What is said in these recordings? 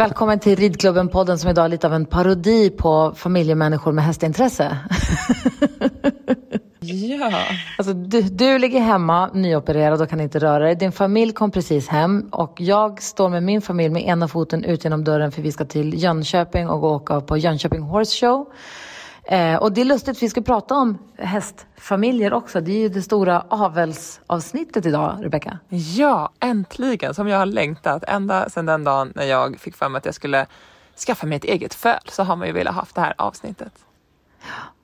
Välkommen till Ridklubben-podden som idag är lite av en parodi på familjemänniskor med hästintresse. Ja. Alltså, du, du ligger hemma nyopererad och kan inte röra dig. Din familj kom precis hem och jag står med min familj med ena foten ut genom dörren för vi ska till Jönköping och åka på Jönköping Horse Show. Eh, och det är lustigt, vi ska prata om hästfamiljer också. Det är ju det stora avelsavsnittet idag, Rebecka. ja, äntligen. Som jag har längtat. Ända sedan den dagen när jag fick för mig att jag skulle skaffa mig ett eget föl så har man ju velat haft det här avsnittet.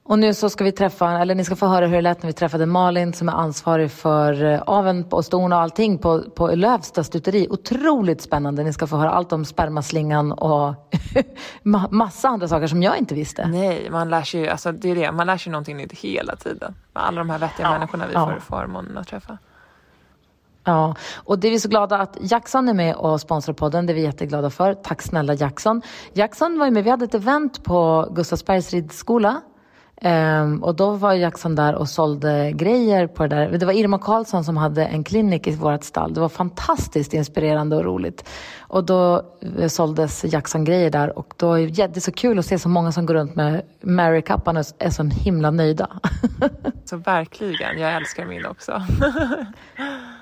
Och nu så ska vi träffa, eller ni ska få höra hur det lät när vi träffade Malin som är ansvarig för eh, aveln och ston och allting på, på Lövsta stuteri. Otroligt spännande. Ni ska få höra allt om spermaslingan och ma- massa andra saker som jag inte visste. Nej, man lär sig ju, alltså det är det, man lär sig någonting nytt hela tiden. Med alla de här vettiga människorna vi Ja. får förmånen att träffa. Ja, och det är vi så glada att Jackson är med och sponsrar podden. Det är vi jätteglada för. Tack snälla Jackson. Jackson var ju med, vi hade ett event på Gustavsbergs ridskola. Um, och då var Jackson där och sålde grejer på det där. Det var Irma Karlsson som hade en klinik i vårt stall. Det var fantastiskt inspirerande och roligt. Och då eh, såldes Jackson grejer där och då är det så kul att se så många som går runt med Mary-kappan och är så himla nöjda. Så verkligen, jag älskar min också.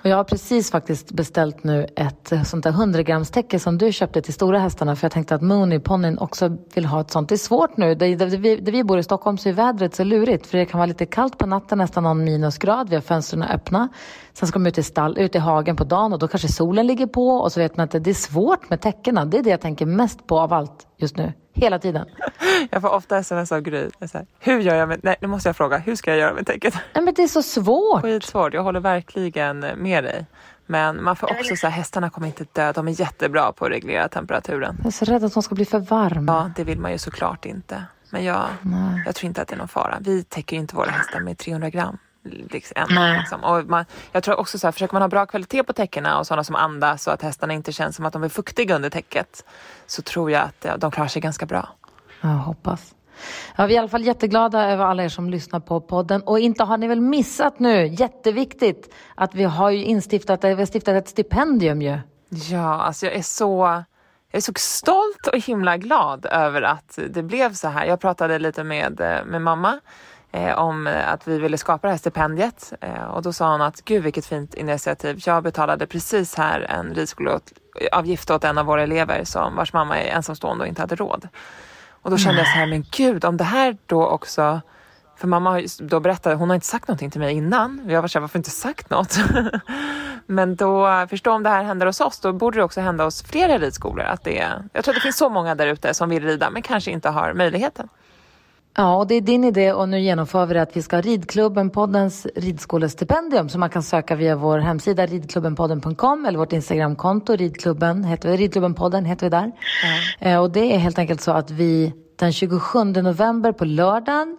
Och jag har precis faktiskt beställt nu ett eh, sånt där 100 grams täcke som du köpte till stora hästarna för jag tänkte att Mooney, ponnyn, också vill ha ett sånt. Det är svårt nu. Där, där, vi, där vi bor i Stockholm så är vädret så lurigt för det kan vara lite kallt på natten, nästan någon minusgrad. Vi har fönstren öppna. Sen ska de ut i, stall, ut i hagen på dagen och då kanske solen ligger på och så vet man att det är svårt med täckena. Det är det jag tänker mest på av allt just nu. Hela tiden. Jag får ofta sms av Gry. Här, Hur gör jag med, nej nu måste jag fråga, hur ska jag göra med täcket? Nej, men det är så svårt. Skitsvårt, jag håller verkligen med dig. Men man får också säga hästarna kommer inte dö, de är jättebra på att reglera temperaturen. Jag är så rädd att de ska bli för varma. Ja, det vill man ju såklart inte. Men jag, jag tror inte att det är någon fara. Vi täcker ju inte våra hästar med 300 gram. Liksom, liksom. och man, jag tror också så här, försöker man ha bra kvalitet på täckena och sådana som andas så att hästarna inte känns som att de är fuktiga under täcket så tror jag att ja, de klarar sig ganska bra. Jag hoppas. Ja, vi är i alla fall jätteglada över alla er som lyssnar på podden. Och inte har ni väl missat nu, jätteviktigt, att vi har ju instiftat, vi har stiftat ett stipendium ju. Ja, alltså jag är så jag är så stolt och himla glad över att det blev så här. Jag pratade lite med, eh, med mamma eh, om eh, att vi ville skapa det här stipendiet eh, och då sa hon att gud vilket fint initiativ. Jag betalade precis här en ridskoleavgift åt en av våra elever som vars mamma är ensamstående och inte hade råd. Och då kände jag så här, men gud om det här då också för mamma har ju då berättat, hon har inte sagt någonting till mig innan. Jag var såhär, varför inte sagt något? Men då, förstå om det här händer hos oss, då borde det också hända hos flera ridskolor. Att det, jag tror att det finns så många där ute som vill rida men kanske inte har möjligheten. Ja, och det är din idé och nu genomför vi det att vi ska ha Ridklubben, poddens ridskolestipendium som man kan söka via vår hemsida ridklubbenpodden.com eller vårt Instagramkonto ridklubben, heter vi, ridklubbenpodden heter vi där. Eh, och det är helt enkelt så att vi den 27 november på lördagen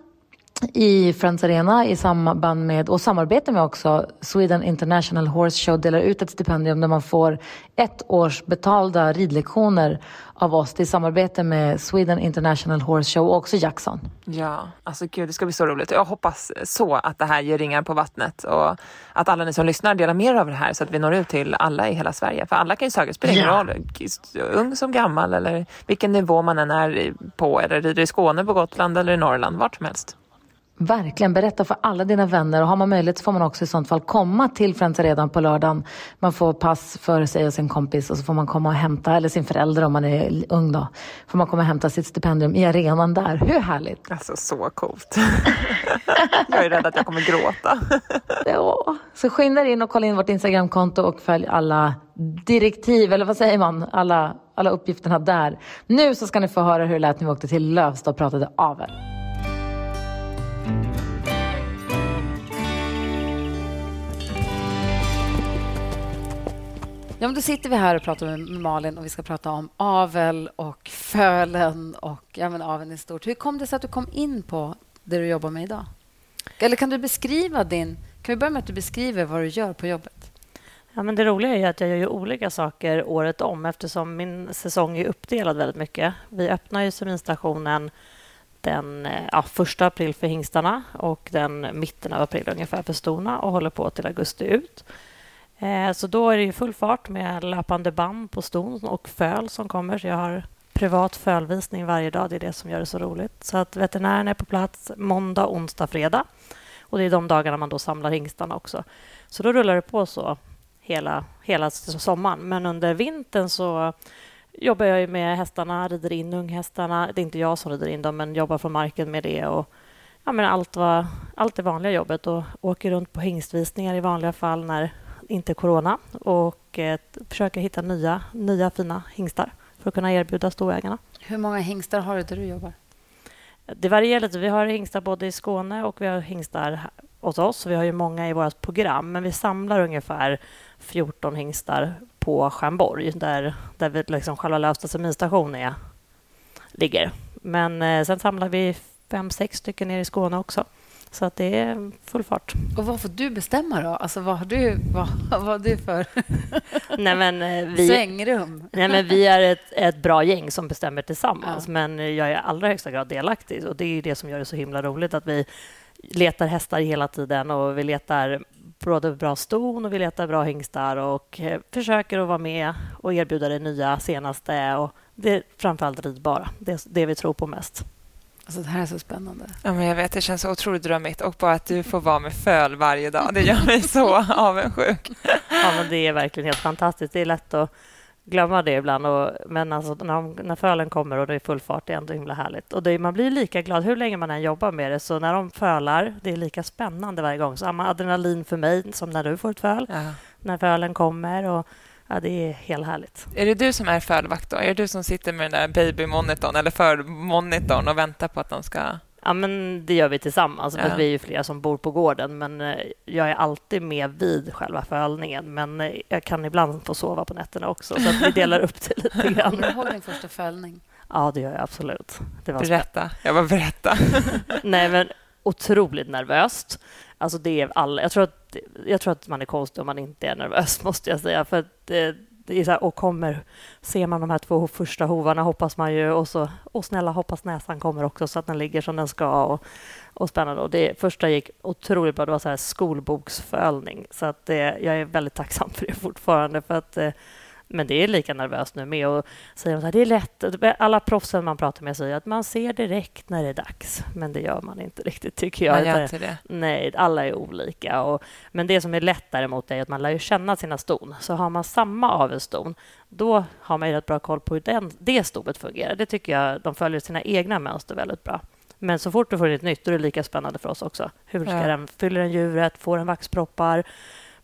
i Friends Arena i samband med och samarbete med också Sweden International Horse Show delar ut ett stipendium där man får ett års betalda ridlektioner av oss. Det är samarbete med Sweden International Horse Show och också Jackson. Ja, alltså gud det ska bli så roligt. Jag hoppas så att det här ger ringar på vattnet och att alla ni som lyssnar delar mer av det här så att vi når ut till alla i hela Sverige. För alla kan ju söka, det spelar ingen Ja. roll, ung som gammal eller vilken nivå man än är på eller rider i Skåne, på Gotland eller i Norrland, vart som helst. Verkligen, berätta för alla dina vänner och har man möjlighet så får man också i sånt fall komma till Friends Arena på lördagen. Man får pass för sig och sin kompis och så får man komma och hämta, eller sin förälder om man är ung då, får man komma och hämta sitt stipendium i arenan där. Hur härligt? Alltså så coolt. jag är rädd att jag kommer gråta. Ja. Så skynda in och kolla in vårt Instagramkonto och följ alla direktiv, eller vad säger man, alla, alla uppgifterna där. Nu så ska ni få höra hur det lät när vi åkte till Lövsta och pratade avel. Ja, men då sitter vi här och pratar med Malin och vi ska prata om avel och fölen och ja, men aveln i stort. Hur kom det sig att du kom in på det du jobbar med idag? Eller kan du beskriva din... Kan vi börja med att du beskriver vad du gör på jobbet? Ja, men det roliga är att jag gör olika saker året om eftersom min säsong är uppdelad väldigt mycket. Vi öppnar ju seminstationen den eh, ja, första april för hingstarna och den mitten av april ungefär för stona och håller på till augusti ut. Eh, så då är det full fart med löpande band på ston och föl som kommer. Så jag har privat fölvisning varje dag. Det är det som gör det så roligt. Så att veterinären är på plats måndag, onsdag, fredag. Och Det är de dagarna man då samlar hingstarna också. Så då rullar det på så hela, hela sommaren. Men under vintern så jobbar jag med hästarna, rider in unghästarna. Det är inte jag som rider in dem, men jobbar från marken med det. Och, ja, men allt, var, allt det vanliga jobbet och åker runt på hingstvisningar i vanliga fall när inte corona och eh, försöker hitta nya, nya fina hingstar för att kunna erbjuda storägarna. Hur många hingstar har du där du jobbar? Det varierar lite. Vi har hingstar både i Skåne och vi har hingstar hos oss. Vi har ju många i vårt program, men vi samlar ungefär 14 hingstar på Stjärnborg där, där vi liksom själva Lövsta seminstation är, ligger. Men eh, sen samlar vi fem, sex stycken nere i Skåne också. Så att det är full fart. Och vad får du bestämma då? Alltså vad har du, vad, vad har du för nej, men, eh, vi, svängrum? Nej, men vi är ett, ett bra gäng som bestämmer tillsammans. Ja. Men jag är i allra högsta grad delaktig. Och det är det som gör det så himla roligt att vi letar hästar hela tiden och vi letar både bra ston och vi letar bra hingstar och eh, försöker att vara med och erbjuda det nya, senaste och det framförallt ridbara. Det, det vi tror på mest. Alltså, det här är så spännande. Ja, men jag vet, det känns så otroligt drömmigt. Och bara att du får vara med föl varje dag, det gör mig så avundsjuk. Ja, men det är verkligen helt fantastiskt. Det är lätt att glömma det ibland. Och, men alltså, när, när fölen kommer och det är full fart, det är ändå himla härligt. Och det, man blir lika glad hur länge man än jobbar med det. Så när de fölar, det är lika spännande varje gång. Samma adrenalin för mig som när du får ett föl. Ja. När fölen kommer. Och, Ja, det är helt härligt. Är det du som är fölvakt då? Är det du som sitter med den där babymonitorn eller förmonitorn och väntar på att de ska... Ja, men det gör vi tillsammans. Ja. Vi är ju flera som bor på gården, men eh, jag är alltid med vid själva fölningen. Men eh, jag kan ibland få sova på nätterna också, så att vi delar upp det lite grann. Kommer du ihåg din första fölning? Ja, det gör jag absolut. Det var berätta. Jag var berätta. Nej, men otroligt nervöst. Alltså det är alla, jag, tror att, jag tror att man är konstig om man inte är nervös, måste jag säga. För det, eh, det är så här, och kommer, ser man de här två första hovarna hoppas man ju, och så, och snälla hoppas näsan kommer också så att den ligger som den ska. Och, och spännande. Och det första gick otroligt bra. Det var så här skolboksfölning. Så att det, jag är väldigt tacksam för det fortfarande. För att eh, men det är lika nervöst nu med. Och säger så här, det är lätt. Alla proffsen man pratar med säger att man ser direkt när det är dags. Men det gör man inte riktigt, tycker jag. Man gör inte det. Nej, alla är olika. Och, men det som är lätt däremot är att man lär ju känna sina ston. Så har man samma avelston, då har man ju rätt bra koll på hur den, det stoet fungerar. Det tycker jag de följer sina egna mönster väldigt bra. Men så fort du får ett nytt, då är det lika spännande för oss också. Hur ska ja. den, fyller den djuret? Får den vaxproppar?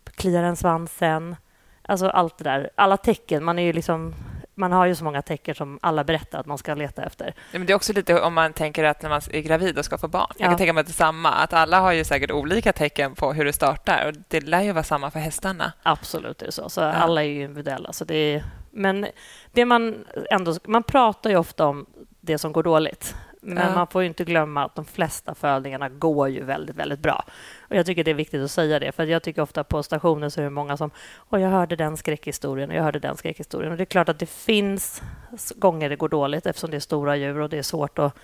Kliar den svansen? Alltså allt det där. Alla tecken. Man är ju liksom man har ju så många tecken som alla berättar att man ska leta efter. Ja, men det är också lite om man tänker att när man är gravid och ska få barn. Jag kan tänka mig att det är samma, att alla har ju säkert olika tecken på hur det startar. Och det lär ju vara samma för hästarna. Absolut, det är så. Så ja. alla är ju individuella. Så det är, men det man ändå... Man pratar ju ofta om det som går dåligt. Men ja. man får inte glömma att de flesta födningarna går ju väldigt, väldigt bra. Och Jag tycker det är viktigt att säga det, för jag tycker ofta på stationen så är det många som och jag hörde den skräckhistorien och jag hörde den skräckhistorien. Och det är klart att det finns gånger det går dåligt eftersom det är stora djur och det är svårt att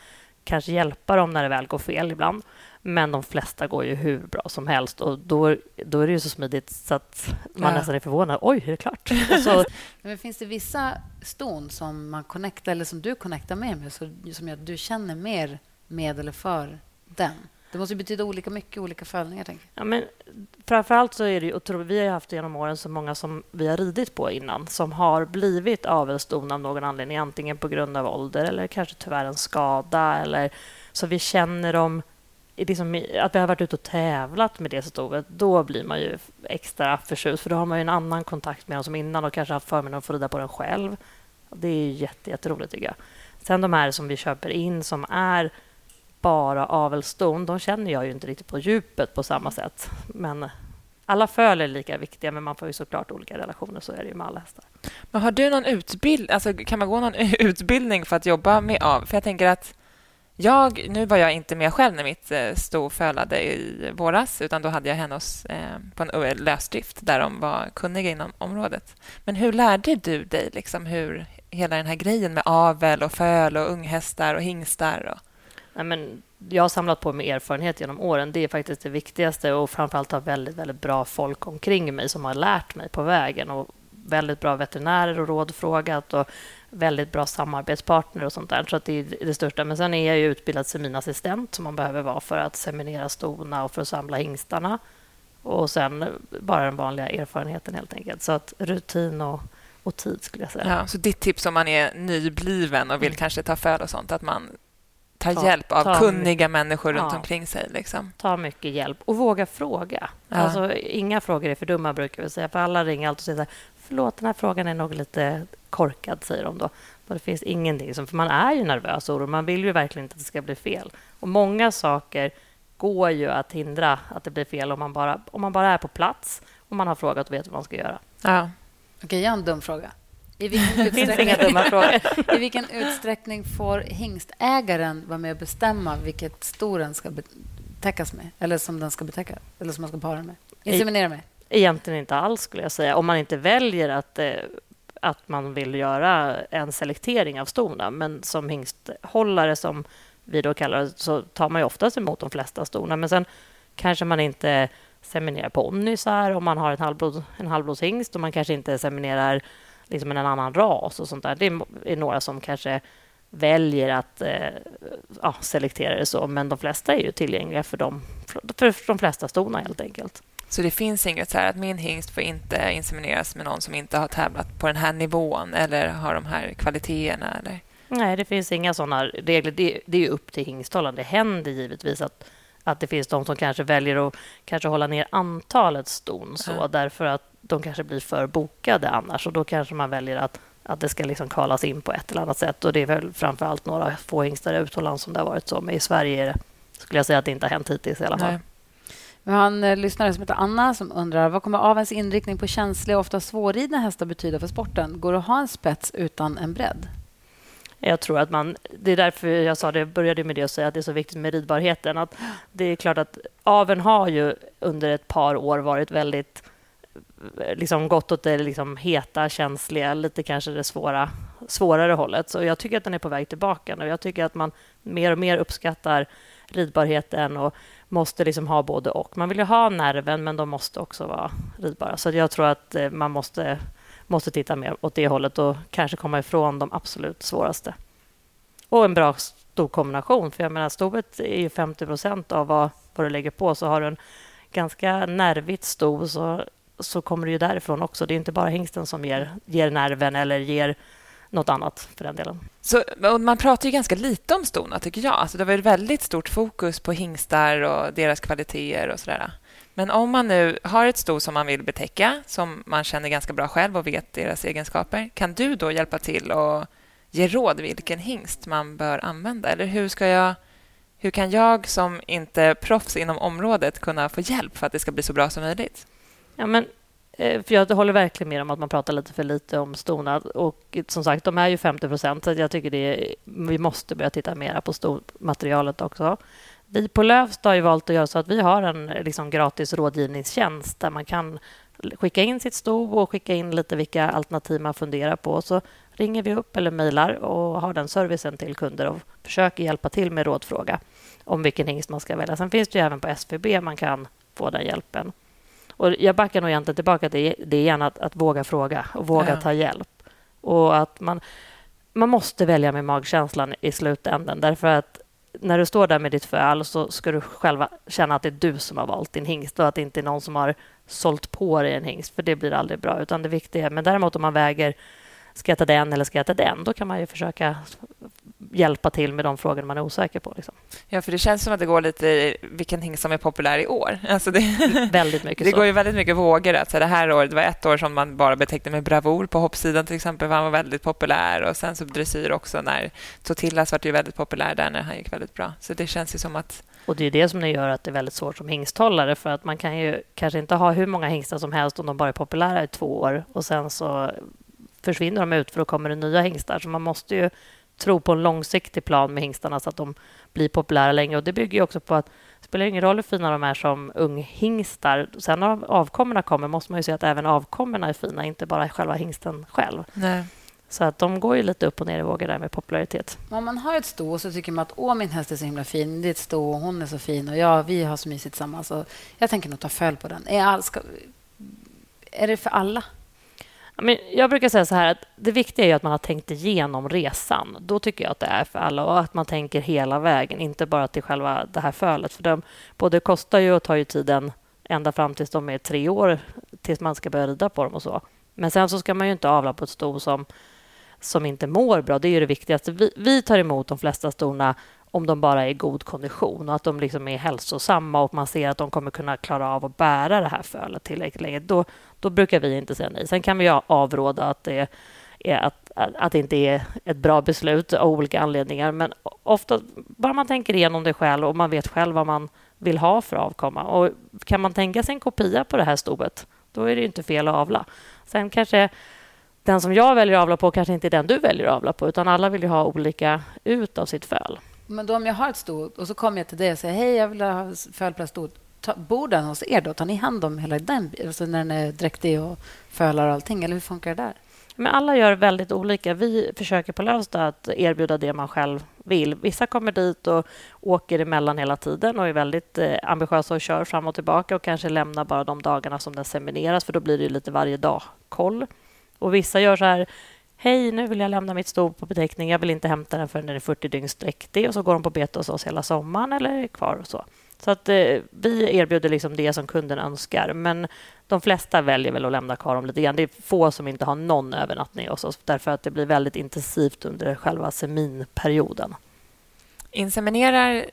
kanske hjälpa dem när det väl går fel ibland. Men de flesta går ju hur bra som helst och då, då är det ju så smidigt så att man ja. nästan är förvånad. Oj, är det klart? Så... Men finns det vissa ston som man connectar, eller som du connectar med, med så, som gör att du känner mer med eller för den? Det måste betyda olika mycket, olika följningar. Tänker jag. Ja, men framförallt så är det otroligt. Vi har haft genom åren så många som vi har ridit på innan som har blivit avelston av någon anledning, antingen på grund av ålder eller kanske tyvärr en skada. Eller, så vi känner dem liksom, att vi har varit ute och tävlat med det stovet, då blir man ju extra förtjust. För då har man en annan kontakt med dem som innan och kanske haft förmånen att få rida på den själv. Det är jätte, jätteroligt, tycker jag. Sen de här som vi köper in som är bara avelston, de känner jag ju inte riktigt på djupet på samma sätt. Men alla föl är lika viktiga, men man får ju såklart olika relationer. Så är det ju med alla hästar. Men har du någon utbildning? Alltså, kan man gå någon utbildning för att jobba med av? För jag tänker att jag, nu var jag inte med själv när mitt eh, sto fölade i våras utan då hade jag henne hos, eh, på en lösdrift där de var kunniga inom området. Men hur lärde du dig liksom hur hela den här grejen med avel och föl och unghästar och hingstar? Och... Nej, men jag har samlat på mig erfarenhet genom åren. Det är faktiskt det viktigaste och framförallt ha väldigt, väldigt bra folk omkring mig som har lärt mig på vägen och väldigt bra veterinärer och rådfrågat och väldigt bra samarbetspartner och sånt där. Så att det är det största. Men sen är jag ju utbildad seminassistent som man behöver vara för att seminera stona och för att samla hingstarna. Och sen bara den vanliga erfarenheten helt enkelt. Så att rutin och, och tid skulle jag säga. Ja, så ditt tips om man är nybliven och vill mm. kanske ta föl och sånt, att man tar ta, hjälp av ta kunniga mycket, människor runt ja, omkring sig. Liksom. Ta mycket hjälp och våga fråga. Ja. Alltså, inga frågor är för dumma, brukar vi säga. För alla ringer alltid och säger förlåt, den här frågan är nog lite korkad, säger de då. Och det finns ingenting som... För man är ju nervös och orolig. Man vill ju verkligen inte att det ska bli fel. Och många saker går ju att hindra att det blir fel om man bara, om man bara är på plats och man har frågat och vet vad man ska göra. Ja. Okej, jag har en dum fråga. I vilken, utsträckning, I vilken utsträckning får hingstägaren vara med och bestämma vilket sto den ska täckas med? Eller som den ska betäcka? Eller som man ska para med? Inseminera med? Egentligen inte alls, skulle jag säga. Om man inte väljer att, eh, att man vill göra en selektering av stona. Men som hingsthållare, som vi då kallar det, så tar man ju oftast emot de flesta stona. Men sen kanske man inte seminerar ponnysar om man har en, halvblod, en halvblodshingst och man kanske inte seminerar liksom en annan ras och sånt där. Det är några som kanske väljer att eh, ja, selektera det så, men de flesta är ju tillgängliga för de, för de flesta stona helt enkelt. Så det finns inget så här att min hingst får inte insemineras med någon som inte har tävlat på den här nivån eller har de här kvaliteterna? Eller? Nej, det finns inga sådana regler. Det, det är upp till hingsthållaren. Det händer givetvis att, att det finns de som kanske väljer att kanske hålla ner antalet ston så, ja. därför att de kanske blir för bokade annars. Och Då kanske man väljer att, att det ska liksom kalas in på ett eller annat sätt. Och Det är väl framför allt några få hingstar utomlands som det har varit så. Men i Sverige det, skulle jag säga att det inte har hänt hittills i alla fall. Nej. Vi har en eh, lyssnare som heter Anna som undrar vad kommer avens inriktning på känsliga och ofta svårridna hästar betyda för sporten? Går det att ha en spets utan en bredd? Jag tror att man... Det är därför jag sa det, började med det och säga att det är så viktigt med ridbarheten. Att det är klart att aveln har ju under ett par år varit väldigt eh, liksom gått åt det liksom heta, känsliga, lite kanske det svåra, svårare hållet. Så jag tycker att den är på väg tillbaka nu. Jag tycker att man mer och mer uppskattar ridbarheten och måste liksom ha både och. Man vill ju ha nerven, men de måste också vara ridbara. Så jag tror att eh, man måste, måste titta mer åt det hållet och kanske komma ifrån de absolut svåraste. Och en bra storkombination, för jag menar stovet är ju 50 procent av vad, vad du lägger på. Så har du en ganska nervigt sto så, så kommer det ju därifrån också. Det är inte bara hingsten som ger, ger nerven eller ger nåt annat för den delen. Så, man pratar ju ganska lite om stona, tycker jag. Alltså, det var ett väldigt stort fokus på hingstar och deras kvaliteter och sådär. Men om man nu har ett sto som man vill betäcka, som man känner ganska bra själv och vet deras egenskaper, kan du då hjälpa till och ge råd vilken hingst man bör använda? Eller hur ska jag... Hur kan jag som inte är proffs inom området kunna få hjälp för att det ska bli så bra som möjligt? Ja, men Eh, för jag håller verkligen med om att man pratar lite för lite om stona. Och som sagt, de är ju 50 procent, så jag tycker det är, vi måste börja titta mer på stonmaterialet också. Vi på Lövsta har valt att göra så att vi har en liksom, gratis rådgivningstjänst där man kan skicka in sitt sto och skicka in lite vilka alternativ man funderar på. Så ringer vi upp eller mejlar och har den servicen till kunder och försöker hjälpa till med rådfråga om vilken hingst man ska välja. Sen finns det även på SVB man kan få den hjälpen. Och jag backar nog egentligen tillbaka till det igen att, att våga fråga och våga ja. ta hjälp. Och att man, man måste välja med magkänslan i slutändan. Därför att när du står där med ditt föl så ska du själv känna att det är du som har valt din hingst och att det inte är någon som har sålt på dig en hingst, för det blir aldrig bra. Utan det viktiga men däremot om man väger ska jag ta den eller ska jag ta den? Då kan man ju försöka hjälpa till med de frågor man är osäker på. Liksom. Ja, för det känns som att det går lite vilken hingst som är populär i år. Alltså det, väldigt mycket det så. går ju väldigt mycket vågor. Alltså det här året det var ett år som man bara betecknade med bravur på hoppsidan till exempel, han var väldigt populär och sen så dressyr också när Totillas var ju väldigt populär där när han gick väldigt bra. Så det känns ju som att och Det är det som gör att det är väldigt svårt som hingsthållare för att man kan ju kanske inte ha hur många hingstar som helst om de bara är populära i två år och sen så försvinner de ut för då kommer det nya hingstar. Så man måste ju tro på en långsiktig plan med hingstarna så att de blir populära länge. Och Det bygger också på att det spelar ingen roll hur fina de är som unghingstar. Sen när avkommorna kommer måste man ju se att även avkommorna är fina, inte bara själva hingsten själv. Nej. Så att de går ju lite upp och ner i vågor där med popularitet. Om man har ett sto så tycker man att åh, min häst är så himla fin. Det är ett sto och hon är så fin och ja, vi har så mysigt tillsammans. jag tänker nog ta följ på den. Är, all, ska, är det för alla? Men jag brukar säga så här att det viktiga är att man har tänkt igenom resan. Då tycker jag att det är för alla och att man tänker hela vägen, inte bara till själva det här fölet. För de både kostar ju och tar ju tiden ända fram tills de är tre år, tills man ska börja rida på dem och så. Men sen så ska man ju inte avla på ett sto som, som inte mår bra. Det är ju det viktigaste. Vi, vi tar emot de flesta storna om de bara är i god kondition och att de liksom är hälsosamma och man ser att de kommer kunna klara av att bära det här fölet tillräckligt länge. Då, då brukar vi inte säga nej. Sen kan vi avråda att det är att, att det inte är ett bra beslut av olika anledningar. Men ofta, bara man tänker igenom det själv och man vet själv vad man vill ha för avkomma. Och kan man tänka sig en kopia på det här stoet, då är det inte fel att avla. Sen kanske den som jag väljer att avla på kanske inte är den du väljer att avla på, utan alla vill ju ha olika ut av sitt föl. Men då om jag har ett sto och så kommer jag till dig och säger hej, jag vill ha ta, Bor den hos er då? Tar ni hand om hela den, alltså när den är dräktig och fölar och allting? Eller hur funkar det där? Men alla gör väldigt olika. Vi försöker på Lövsta att erbjuda det man själv vill. Vissa kommer dit och åker emellan hela tiden och är väldigt eh, ambitiösa och kör fram och tillbaka och kanske lämnar bara de dagarna som den semineras, för då blir det lite varje dag-koll. Och vissa gör så här Hej, nu vill jag lämna mitt sto på beteckning. Jag vill inte hämta den förrän den är 40 dygn dräktig. Och så går de på bete hos oss hela sommaren eller är kvar. Och så så att, eh, vi erbjuder liksom det som kunden önskar. Men de flesta väljer väl att lämna kvar dem lite grann. Det är få som inte har någon övernattning hos oss därför att det blir väldigt intensivt under själva seminperioden. Inseminerar...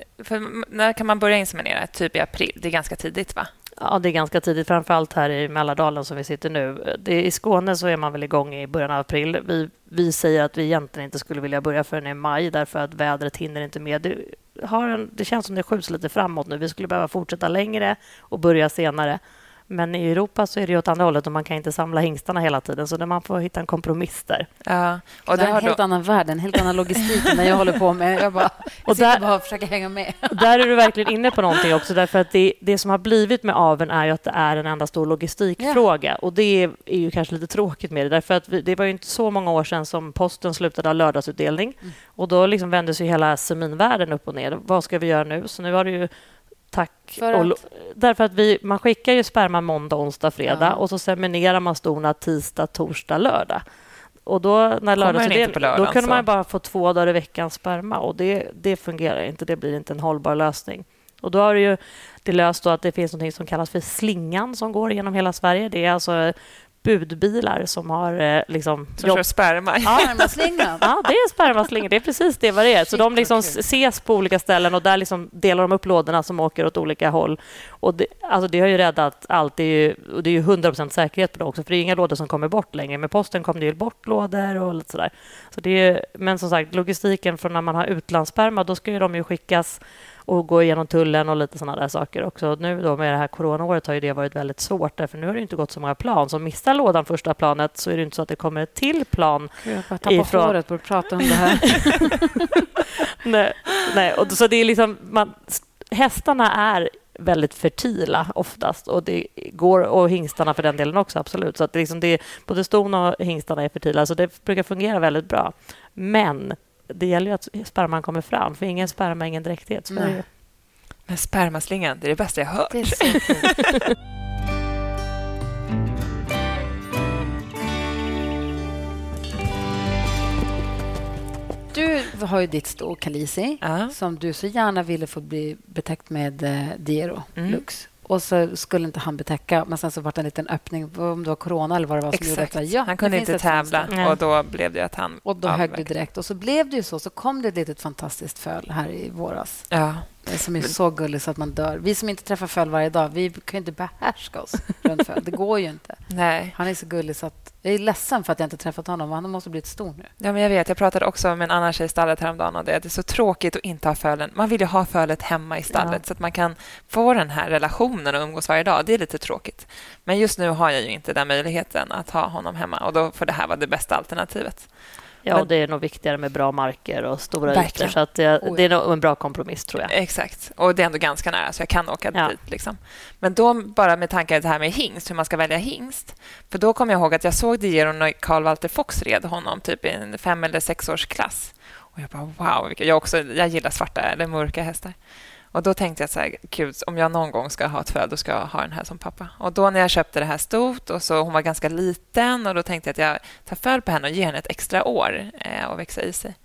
när kan man börja inseminera? Typ i april? Det är ganska tidigt, va? Ja, det är ganska tidigt, framför allt här i Mälardalen som vi sitter nu. Det, I Skåne så är man väl igång i början av april. Vi, vi säger att vi egentligen inte skulle vilja börja förrän i maj därför att vädret hinner inte med. Det, har en, det känns som det skjuts lite framåt nu. Vi skulle behöva fortsätta längre och börja senare. Men i Europa så är det åt andra hållet och man kan inte samla hingstarna hela tiden så man får hitta en kompromiss där. Ja, och det är en helt då... annan värld, en helt annan logistik än jag håller på med. Jag bara, och där, bara försöker hänga med. Där är du verkligen inne på någonting också därför att det, det som har blivit med aven är ju att det är en enda stor logistikfråga ja. och det är, är, ju kanske lite tråkigt med det därför att vi, det var ju inte så många år sedan som posten slutade ha lördagsutdelning mm. och då liksom vändes ju hela seminvärlden upp och ner. Vad ska vi göra nu? Så nu har det ju tack. För att... därför att vi, man skickar ju sperma måndag, onsdag, fredag ja. och så seminerar man storna tisdag, torsdag, lördag. Och då, när lördagsutdelning, då kunde så. man bara få två dagar i veckan sperma och det, det fungerar inte. Det blir inte en hållbar lösning. Och då har det ju det löst att det finns något som kallas för slingan som går genom hela Sverige. Det är alltså budbilar som har... Eh, liksom, som jobb... kör sperma? Ja, ja, det är spermaslingan. Det är precis det vad det är. Så de liksom ses på olika ställen och där liksom delar de upp lådorna som åker åt olika håll. Och det, alltså det har ju räddat allt. Det är ju, och det är ju 100 säkerhet på det också, för det är inga lådor som kommer bort längre. Med posten kommer det ju bort lådor och lite sådär. Så det är, men som sagt, logistiken från när man har utlandssperma, då ska ju de ju skickas och gå igenom tullen och lite sådana där saker också. Nu då med det här coronaåret har ju det varit väldigt svårt därför nu har det inte gått så många plan. Så missar lådan första planet så är det inte så att det kommer ett till plan. Jag bara tappar ifrån... håret på att prata om det här. nej, nej, och så det är liksom... Man, hästarna är väldigt fertila oftast. Och det går, och hingstarna för den delen också, absolut. Så att det liksom det, både ston och hingstarna är fertila, så det brukar fungera väldigt bra. Men det gäller ju att sperman kommer fram, för ingen sperma, ingen dräktighet. Men spermaslingan, det är det bästa jag hört. Det är så Du har ju ditt sto, Kalisi, uh -huh. som du så gärna ville få bli betäckt med eh, Diero mm. Lux. Och så skulle inte han betäcka, men sen så var det en liten öppning, om det var corona eller vad det var som Exakt. gjorde att... Ja, han kunde inte tävla fönster. och då blev det att han... Och då högg det direkt. Och så blev det ju så. Så kom det ett litet fantastiskt föl här i våras. Ja. Eh, Som är så gullig så att man dör. Vi som inte träffar föl varje dag, vi kan ju inte behärska oss runt föl. Det går ju inte. Nej. Han är så gullig så att... Jag är ledsen för att jag inte träffat honom. Han måste blivit stor nu. Ja, men jag vet. Jag pratade också med en annan tjej i stallet häromdagen och det, det är så tråkigt att inte ha fölen. Man vill ju ha fölet hemma i stallet Ja. så att man kan få den här relationen och umgås varje dag. Det är lite tråkigt. Men just nu har jag ju inte den möjligheten att ha honom hemma och då får det här vara det bästa alternativet. Ja, Men- det är nog viktigare med bra marker och stora Verkligen. ytor. Så att det, det är nog en bra kompromiss, tror jag. Exakt. Och det är ändå ganska nära, så jag kan åka Ja. dit. Liksom. Men då, bara med tankar det här med hingst, hur man ska välja hingst. För då kommer jag ihåg att jag såg De Geron och Carl Walter Fox red honom typ i en fem eller sexårsklass. Och jag bara wow, jag, också, jag gillar svarta eller mörka hästar. Och då tänkte jag så här, gud, om jag någon gång ska ha ett föl, då ska jag ha den här som pappa. Och då när jag köpte det här stort och så hon var ganska liten och då tänkte jag att jag tar föl på henne och ger henne ett extra år eh, att växa i sig.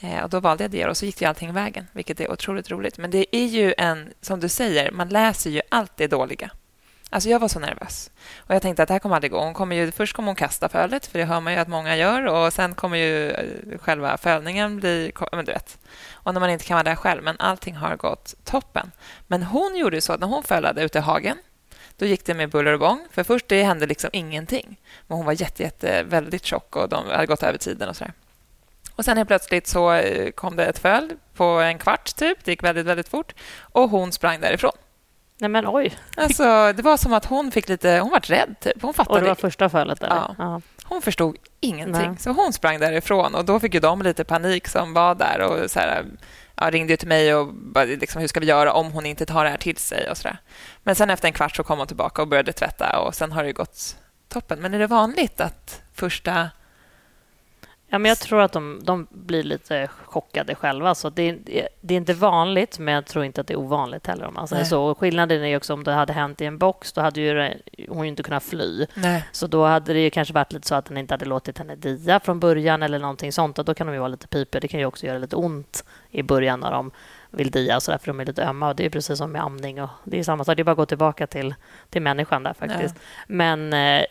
Eh, och då valde jag det och så gick ju allting vägen, vilket är otroligt roligt. Men det är ju en, som du säger, man läser ju allt det dåliga. Alltså jag var så nervös. Och jag tänkte att det här kommer aldrig gå. Hon kommer ju, först kommer hon kasta fölet, för det hör man ju att många gör. Och sen kommer ju eh, själva fölningen bli... Men du vet. Och när man inte kan vara där själv. Men allting har gått toppen. Men hon gjorde så att när hon fällade ute i hagen, då gick det med buller och bång. För först det hände liksom ingenting. Men hon var jätte, jätte, väldigt tjock och de hade gått över tiden och sådär. Och sen helt plötsligt så eh, kom det ett föl på en kvart, typ. Det gick väldigt, väldigt fort. Och hon sprang därifrån. Nej, men oj. Alltså, det var som att hon fick lite... Hon var rädd, typ. Hon Och fattade. det var första fölet, eller? Ja. ja. Hon förstod ingenting. Nej. Så hon sprang därifrån. Och Då fick ju de lite panik som var där och så här, ja, ringde till mig och bara, liksom, hur ska vi göra om hon inte tar det här till sig. och så där. Men sen efter en kvart så kom hon tillbaka och började tvätta och sen har det gått toppen. Men är det vanligt att första... Ja, men jag tror att de, de blir lite chockade själva. Så det, är- det är inte vanligt, men jag tror inte att det är ovanligt heller. Om man säger så. Och skillnaden är också om det hade hänt i en box, då hade ju hon ju inte kunnat fly. Nej. Så då hade det ju kanske varit lite så att den inte hade låtit henne dia från början eller någonting sånt. Och då kan de ju vara lite pipiga. Det kan ju också göra lite ont i början när de vill dia och så där, för de är lite ömma. Och det är precis som med amning. Och det är samma sak. Det är bara att gå tillbaka till, till människan där faktiskt. Men eh,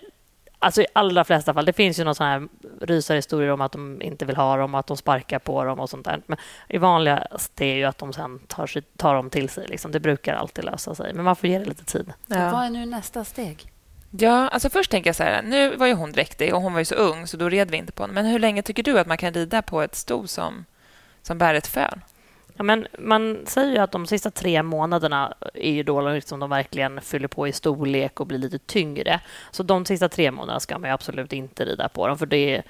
alltså i allra flesta fall, det finns ju någon sån här rysarhistorier om att de inte vill ha dem och att de sparkar på dem och sånt där. Men i vanligast är ju att de sen tar, sig, tar dem till sig. Liksom. Det brukar alltid lösa sig. Men man får ge det lite tid. Så Vad Ja. är nu nästa steg? ja, alltså först tänker jag så här, nu var ju hon dräktig och hon var ju så ung så då red vi inte på henne. Men hur länge tycker du att man kan rida på ett sto som, som bär ett föl? Ja, men man säger ju att de sista tre månaderna är ju då liksom de verkligen fyller på i storlek och blir lite tyngre. Så de sista tre månaderna ska man ju absolut inte rida på dem för det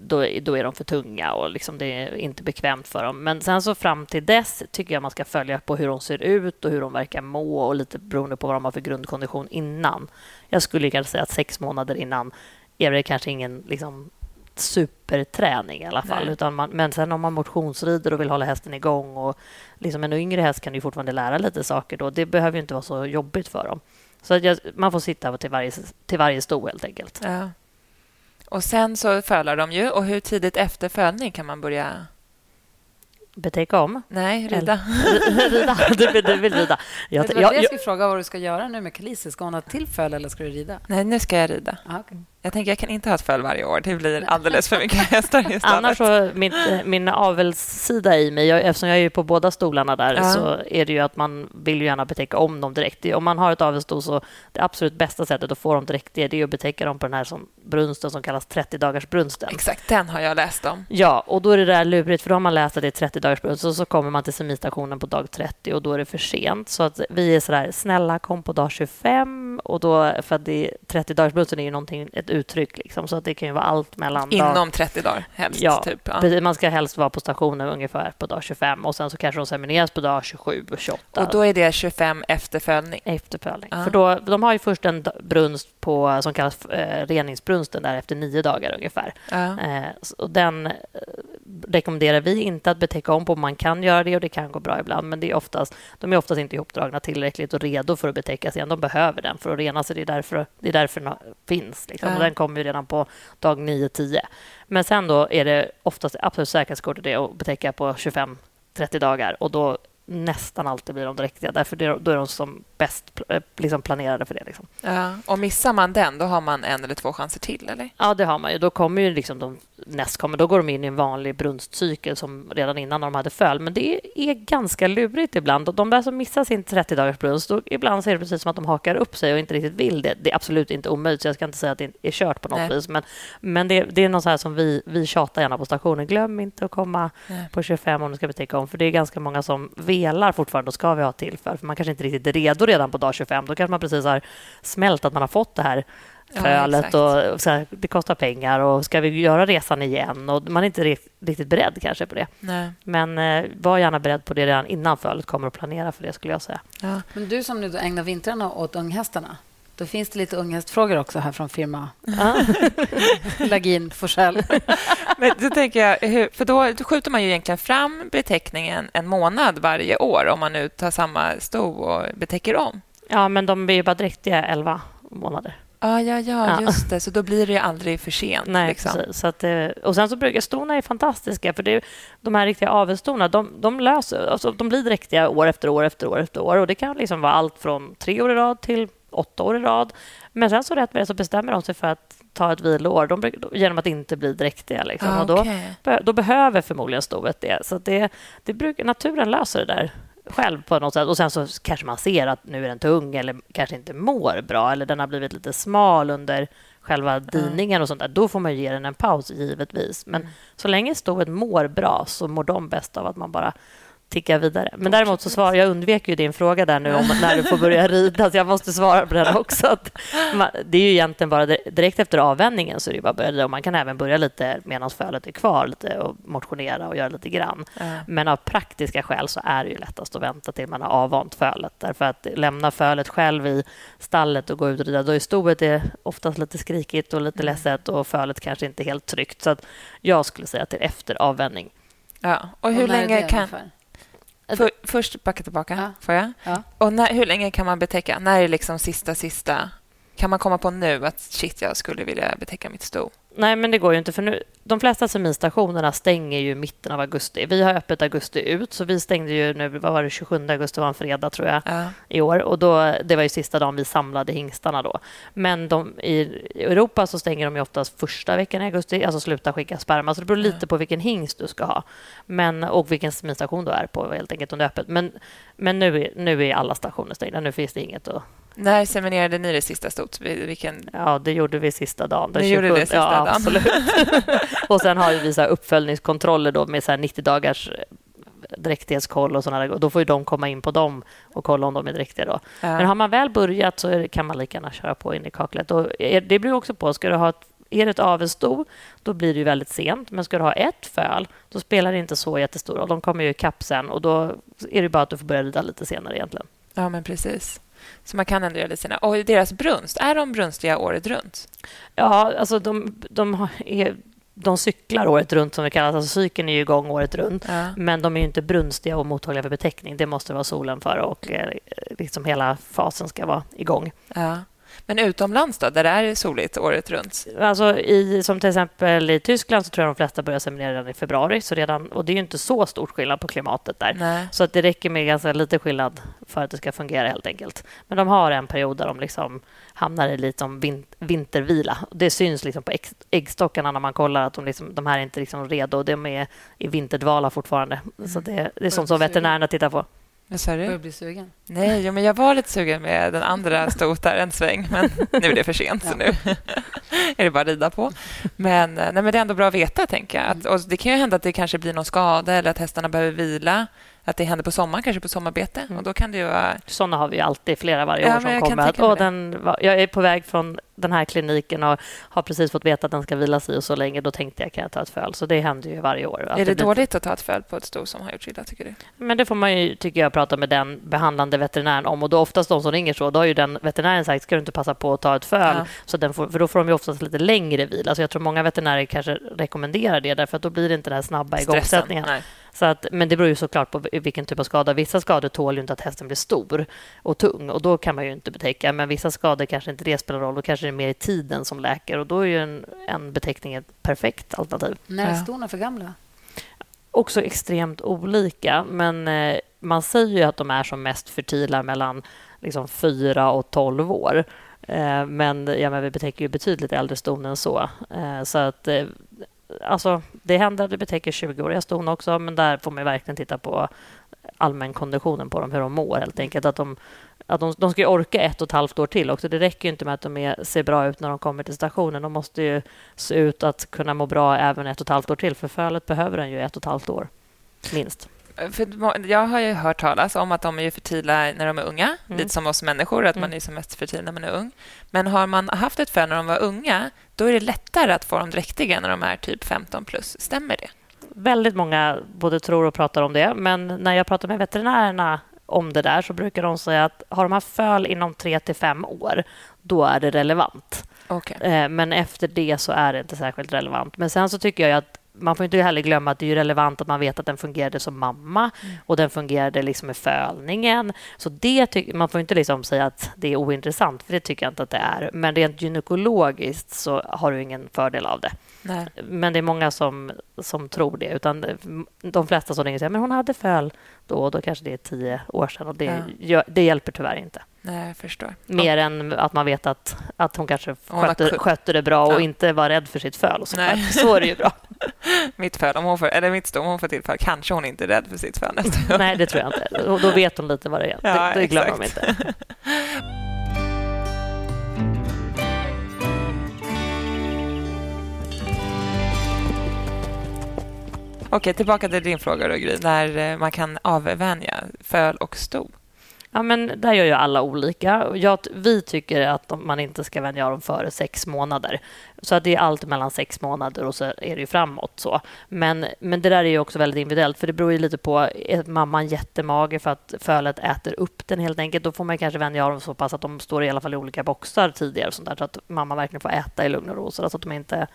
då, är- då är de för tunga och liksom det är inte bekvämt för dem. Men sen så fram till dess tycker jag man ska följa på hur de ser ut och hur de verkar må och lite beroende på vad de har för grundkondition innan. Jag skulle kanske säga att sex månader innan är det kanske ingen liksom, superträning i alla fall. Nej. Utan man, men sen om man motionsrider och vill hålla hästen igång och liksom en yngre häst kan ju fortfarande lära lite saker då. Det behöver ju inte vara så jobbigt för dem. Så att jag, man får sitta till varje, till varje sto helt enkelt. Ja. Och sen så fölar de ju. Och hur tidigt efter fölning kan man börja... Betäcka om. Nej, rida. rida. Du vill, du vill rida. Jag, Jag, det var jag, jag jag, skulle fråga vad du ska göra nu med Khaleesi. Ska hon ha till föl eller ska du rida? Nej, nu ska jag rida. Ah, okay. Jag tänker jag kan inte ha ett föl varje år. Det blir alldeles för mycket hästar i stallet. Annars så, min, min avelssida i mig, jag, eftersom jag är ju på båda stolarna där, Ja. så är det ju att man vill ju gärna betäcka om dem direkt. Om man har ett avelssto så det absolut bästa sättet att få dem direkt det är att betäcka dem på den här som, brunsten som kallas 30 dagars brunsten. Exakt, den har jag läst om. Ja, och då är det där lurigt, för då har man läst att det är 30 dagars brunst och så kommer man till seminstationen på dag 30 och då är det för sent. Så att vi är sådär, snälla kom på dag 25 och då, för att det, 30 dagars brunsten är ju någonting, ett uttryck liksom, så att det kan ju vara allt mellan dag... Inom 30 dagar helst. Ja, typ. ja. Man ska helst vara på stationen ungefär på dag 25 och sen så kanske de semineras på dag 27 och 28 Och då är det 25 efter följning. efter pölning. Ja. För då, de har ju först en brunst på, som kallas eh, reningsbrunsten där efter nio dagar ungefär. Ja. Eh, och den eh, rekommenderar vi inte att betäcka om på. Man kan göra det och det kan gå bra ibland, men det är oftast, de är oftast inte ihopdragna tillräckligt och redo för att betäckas igen. De behöver den för att rena sig. Det är därför, det är därför den finns. Liksom. Ja. Och den kommer ju redan på dag 9-10. Men sen då är det oftast det absolut säkraste kortet det att betäcka på 25 30 dagar och då nästan alltid blir de dräktiga. Därför då är de som bäst eh, liksom planerade för det. Liksom. Ja, och missar man den, då har man en eller två chanser till, eller? Ja, det har man ju. Då kommer ju liksom de nästkommande. Då går de in i en vanlig brunstcykel som redan innan de hade föl. Men det är ganska lurigt ibland. De där som missar sin 30 dagars brunst, då ibland ser det precis som att de hakar upp sig och inte riktigt vill det. Det är absolut inte omöjligt, så jag ska inte säga att det är kört på något Nej. vis. Men, men det, det är något här som vi, vi tjatar gärna på stationen. Glöm inte att komma Nej. på 25 om du ska betäcka om. För det är ganska många som velar fortfarande och ska vi ha tillfälle. För man kanske inte riktigt är redo redan på dag 25. Då kanske man precis har smält att man har fått det här fölet. Ja, och så här, det kostar pengar och ska vi göra resan igen? Och man är inte riktigt beredd kanske på det. Nej. Men eh, var gärna beredd på det redan innan fölet kommer att planera för det skulle jag säga. Ja. Men du som nu ägnar vintrarna åt unghästarna, då finns det lite unghästfrågor också här från firma Lagin Forsell. Men då tänker jag, för då, då skjuter man ju egentligen fram beteckningen en månad varje år om man nu tar samma sto och betäcker om. Ja, men de blir ju bara dräktiga 11 månader. Ah, ja, ja, just det. Så då blir det aldrig för sent. Nej, liksom. precis. Så att, och sen så brukar stona är fantastiska, för det, de här riktiga avelstorna, de, de, löser, alltså, de blir dräktiga år efter år efter år efter år. Och Det kan liksom vara allt från tre år i rad till åtta år i rad. Men sen så rätt vad det så bestämmer de sig för att ta ett viloår de, genom att inte bli dräktiga. Liksom. Ah, okay. och då, då behöver förmodligen stoet det. Så det, det brukar, naturen löser det där själv på något sätt. Och sen så kanske man ser att nu är den tung eller kanske inte mår bra eller den har blivit lite smal under själva diningen och sånt där. Då får man ge den en paus, givetvis. Men mm. så länge stoet mår bra så mår de bäst av att man bara ticka vidare. Men däremot så svarar jag undvek ju din fråga där nu om när du får börja rida, så jag måste svara på den också. Att man, det är ju egentligen bara direkt efter avvändningen så är det bara att börja rida. Och man kan även börja lite medan fölet är kvar lite och motionera och göra lite grann. Mm. Men av praktiska skäl så är det ju lättast att vänta till man har avvant fölet. Därför att lämna fölet själv i stallet och gå ut och rida, då är stoet är oftast lite skrikigt och lite mm. ledset och fölet kanske inte helt tryggt. Så att jag skulle säga till efter avvändning. Ja, och hur och länge kan... Ungefär? För, först backa tillbaka, ja. får jag? Ja. Och när, hur länge kan man betäcka? När är liksom sista, sista? Kan man komma på nu att shit, jag skulle vilja betäcka mitt sto? Nej, men det går ju inte. för nu, De flesta seminstationerna stänger ju mitten av augusti. Vi har öppet augusti ut, så vi stängde ju nu, vad var det, 27 augusti var en fredag tror jag, ja. i år. Och då, Det var ju sista dagen vi samlade hingstarna. Då. Men de, i Europa så stänger de ju oftast första veckan i augusti, alltså slutar skicka sperma. Så det beror lite ja. på vilken hingst du ska ha men, och vilken seminstation du är på, helt enkelt, om det är öppet. Men, men nu, nu är alla stationer stängda. Nu finns det inget att när seminerade ni det sista stot? Vilken... Ja, det gjorde vi sista dagen. Ni gjorde det sista ja, dagen? Absolut. och sen har vi så uppföljningskontroller då med så 90 dagars eh, dräktighetskoll och sådana Då får ju de komma in på dem och kolla om de är dräktiga. Då. Ja. Men har man väl börjat så kan man lika gärna köra på in i kaklet. Och det beror också på. Ska du ha ett, är det ett avelssto, då blir det väldigt sent. Men ska du ha ett föl, då spelar det inte så jättestor roll. De kommer ju ikapp sen och då är det bara att du får börja rida lite senare egentligen. Ja, men precis. Så man kan ändå göra lite sina... Och deras brunst, är de brunstiga året runt? Ja, alltså de, de, är, de cyklar året runt, som det kallas. Alltså cykeln är igång året runt. Ja. Men de är inte brunstiga och mottagliga för betäckning. Det måste vara solen för och eh, liksom hela fasen ska vara igång. Ja. Men utomlands, då, där det är soligt året runt? Alltså i, som till exempel i Tyskland så tror jag de flesta börjar seminera redan i februari. Så redan, och Det är inte så stor skillnad på klimatet där. Nej. Så att det räcker med ganska lite skillnad för att det ska fungera. helt enkelt. Men de har en period där de liksom hamnar i lite som vin, vintervila. Det syns liksom på ägg, äggstockarna när man kollar att de, liksom, de här är inte liksom redo. De är i vinterdvala fortfarande. Mm. Så det, det är sånt som veterinärerna tittar på. Vad sa du? Börjar bli sugen? Nej, men jag var lite sugen med den andra stotar en sväng, men nu är det för sent, så nu är det bara att rida på. Men, nej, men det är ändå bra att veta, tänker jag. Att, och det kan ju hända att det kanske blir någon skada eller att hästarna behöver vila att det händer på sommaren, kanske på sommarbete. Mm. Och då kan det vara... Såna har vi alltid, flera varje ja, år som kommer. Att, och den, jag är på väg från den här kliniken och har precis fått veta att den ska vila sig och så länge. Då tänkte jag, kan jag ta ett föl? Så det händer ju varje år. Är det, det dåligt att ta ett föl på ett sto som har gjort illa, tycker du? Men det får man ju, tycker jag, prata med den behandlande veterinären om. Och då oftast de som ringer så, då har ju den veterinären sagt, ska du inte passa på att ta ett föl? Ja. Så den får, för då får de ju oftast lite längre vila. Så jag tror många veterinärer kanske rekommenderar det, därför att då blir det inte den här snabba igångsättningen. Så att, men det beror ju såklart på vilken typ av skada. Vissa skador tål ju inte att hästen blir stor och tung och då kan man ju inte betäcka. Men vissa skador kanske inte det spelar roll. Då kanske det är mer i tiden som läker och då är ju en, en beteckning ett perfekt alternativ. När är stona för gamla? också extremt olika. Men eh, man säger ju att de är som mest fertila mellan liksom 4 och 12 år. Eh, men, ja, men vi betäcker ju betydligt äldre ston än så. Eh, så att, alltså, det händer att det betäcker 20-åriga ston också, men där får man verkligen titta på allmänkonditionen på dem, hur de mår helt enkelt. Att de, att de, de ska orka ett och ett halvt år till också. Det räcker inte med att de är, ser bra ut när de kommer till stationen. De måste ju se ut att kunna må bra även ett och ett halvt år till, för fölet behöver den ju ett och ett halvt år, minst. För jag har ju hört talas om att de är fertila när de är unga, mm. lite som oss människor, att mm. man är som mest fertil när man är ung. Men har man haft ett föl när de var unga, då är det lättare att få dem dräktiga när de är typ 15 plus. Stämmer det? Väldigt många både tror och pratar om det, men när jag pratar med veterinärerna om det där så brukar de säga att har de haft föl inom tre till fem år, då är det relevant. Okay. Eh, men efter det så är det inte särskilt relevant. Men sen så tycker jag att man får inte heller glömma att det är relevant att man vet att den fungerade som mamma mm. och den fungerade liksom med fölningen. Så det man får inte liksom säga att det är ointressant, för det tycker jag inte att det är. Men rent gynekologiskt så har du ingen fördel av det. Nej. Men det är många som, som tror det. Utan de flesta som ringer säger att hon hade föl då och då kanske det är tio år sedan. Och det, ja. det hjälper tyvärr inte. Nej, jag förstår. Mer ja. än att man vet att, att hon kanske hon skötte, skötte det bra och ja. inte var rädd för sitt föl. Så, Nej. så är det ju bra. mitt föl, om hon får, eller mitt om hon får tillfälle kanske hon inte är rädd för sitt föl nästa gång. Nej, det tror jag inte. Och då vet hon lite vad det är. Ja, det, det glömmer de inte. Okej, tillbaka till din fråga då, Gry, när eh, man kan avvänja föl och sto. Ja, men där gör ju alla olika. Jag, vi tycker att man inte ska vänja dem före sex månader. Så att det är allt mellan sex månader och så är det ju framåt. Så. Men, men det där är ju också väldigt individuellt, för det beror ju lite på... Är mamman jättemager för att fölet äter upp den helt enkelt, då får man kanske vänja dem så pass att de står i alla fall i olika boxar tidigare, och sånt där, så att mamma verkligen får äta i lugn och ro, så att de inte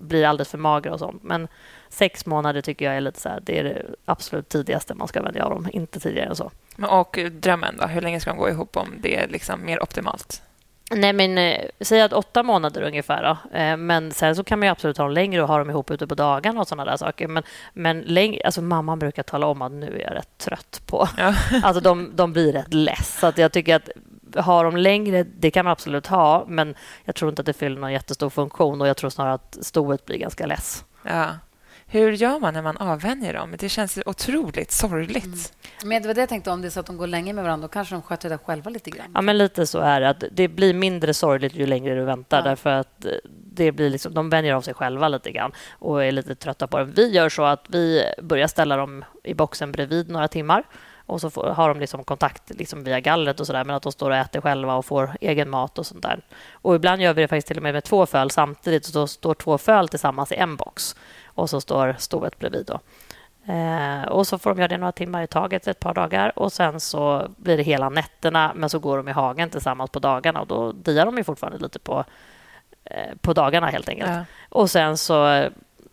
blir alldeles för magra och sånt. Men sex månader tycker jag är lite så här, det är det absolut tidigaste man ska vänja dem, inte tidigare än så. Och drömmen då? Hur länge ska de gå ihop om det är liksom mer optimalt? Nej, men eh, säg att åtta månader ungefär. Då. Eh, men sen så kan man absolut ha dem längre och ha dem ihop ute på dagarna och sådana där saker. Men, men längre, alltså mamman brukar tala om att nu är jag rätt trött på... Ja. Alltså de, de blir rätt less. Så att jag tycker att ha dem längre, det kan man absolut ha, men jag tror inte att det fyller någon jättestor funktion och jag tror snarare att stoet blir ganska less. Ja. Hur gör man när man avvänjer dem? Det känns otroligt sorgligt. Mm. Men det var det jag tänkte, om det är så att de går länge med varandra, då kanske de sköter det själva lite grann. Ja, men lite så är det. Att det blir mindre sorgligt ju längre du väntar, ja. därför att det blir liksom, de vänjer av sig själva lite grann och är lite trötta på det. Vi gör så att vi börjar ställa dem i boxen bredvid några timmar och så får, har de liksom kontakt liksom via gallret och så där, men att de står och äter själva och får egen mat och sånt där. Och ibland gör vi det faktiskt till och med med två föl samtidigt, så då står två föl tillsammans i en box och så står stoet bredvid. Då. Eh, och så får de göra det några timmar i taget, ett par dagar. Och Sen så blir det hela nätterna, men så går de i hagen tillsammans på dagarna. och Då diar de ju fortfarande lite på, eh, på dagarna, helt enkelt. Ja. Och sen så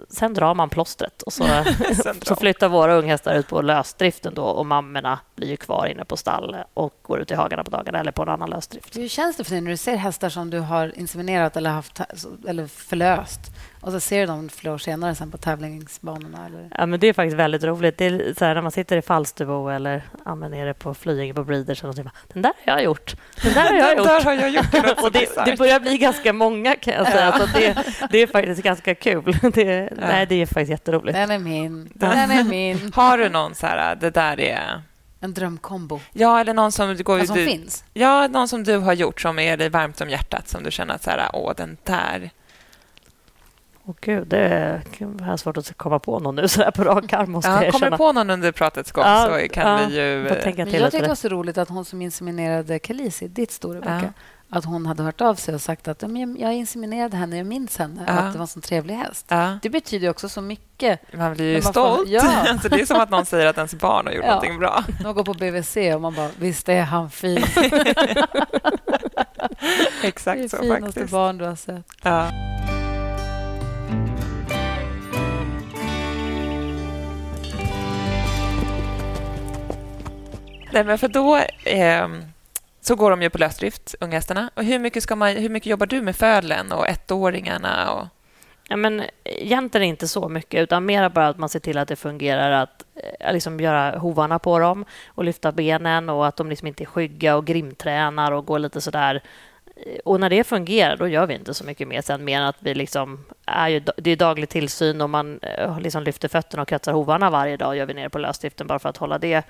sen drar man plåstret och så, så flyttar våra unghästar ut på lösdriften då och mammorna blir ju kvar inne på stall och går ut i hagarna på dagarna eller på en annan lösdrift. Hur känns det för dig när du ser hästar som du har inseminerat eller, haft, eller förlöst och så ser du dem flera år senare sen på tävlingsbanorna? Eller? Ja, men det är faktiskt väldigt roligt. Det är så här, när man sitter i Falsterbo eller ja, nere på Flyinge på Breeders och säger den där har jag gjort. Den där har jag gjort. där har jag gjort. och det, det, börjar bli ganska många kan jag säga. Så det, det är faktiskt ganska kul. Det, ja. nej, det är faktiskt jätteroligt. Den är min. Den är min. Har du någon så här, det där är en drömkombo? Ja, eller någon som, går, som du, finns? Ja, någon som du har gjort som är dig varmt om hjärtat, som du känner att så här, åh, den där Åh gud, det är svårt att komma på någon nu så här på rak arm. Måste ja, jag kommer du på någon under pratets gång ja, så kan ja, vi ju... Tänka till jag tyckte det var så roligt att hon som inseminerade Khaleesi, ditt storebror, ja. att hon hade hört av sig och sagt att jag inseminerade henne, jag minns henne, ja. att det var en sån trevlig häst. Ja. Det betyder också så mycket. Man blir ju man stolt. Får, ja. alltså, det är som att någon säger att ens barn har gjort ja. någonting bra. Går på BVC och man bara, visst är han fin. Exakt så, faktiskt. Det är finaste barn du har sett. Nej, men för då eh, så går de ju på lösdrift, unghästarna. Och hur mycket, ska man, hur mycket jobbar du med fölen och ettåringarna? Och... Ja, men egentligen inte så mycket, utan mer bara att man ser till att det fungerar att eh, liksom göra hovarna på dem och lyfta benen och att de liksom inte är skygga och grimtränar och går lite sådär. Eh, och när det fungerar, då gör vi inte så mycket mer sen, mer än att vi liksom är ju, det är daglig tillsyn och man eh, liksom lyfter fötterna och kretsar hovarna varje dag, gör vi nere på lösdriften bara för att hålla det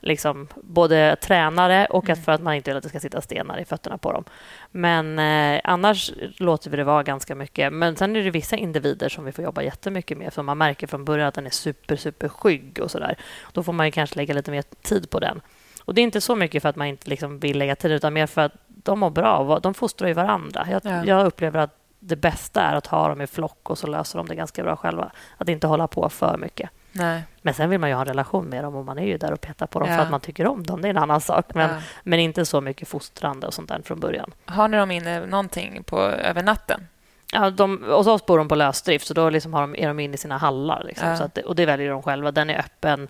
liksom, både tränare och att mm. för att man inte vill att det ska sitta stenar i fötterna på dem. Men eh, annars låter vi det vara ganska mycket. Men sen är det vissa individer som vi får jobba jättemycket med, för man märker från början att den är super, super skygg och så där. Då får man kanske lägga lite mer tid på den. Och Det är inte så mycket för att man inte liksom vill lägga tid, utan mer för att de mår bra. De fostrar ju varandra. Jag, ja. jag upplever att det bästa är att ha dem i flock och så löser de det ganska bra själva. Att inte hålla på för mycket. Nej. Men sen vill man ju ha en relation med dem och man är ju där och petar på dem ja. för att man tycker om dem. Det är en annan sak. Men, ja. men inte så mycket fostrande och sånt där från början. Har ni dem inne någonting på, över natten? Ja, de, hos oss bor de på lösdrift, så då liksom har de, är de inne i sina hallar. Liksom, ja. att, och Det väljer de själva. Den är öppen.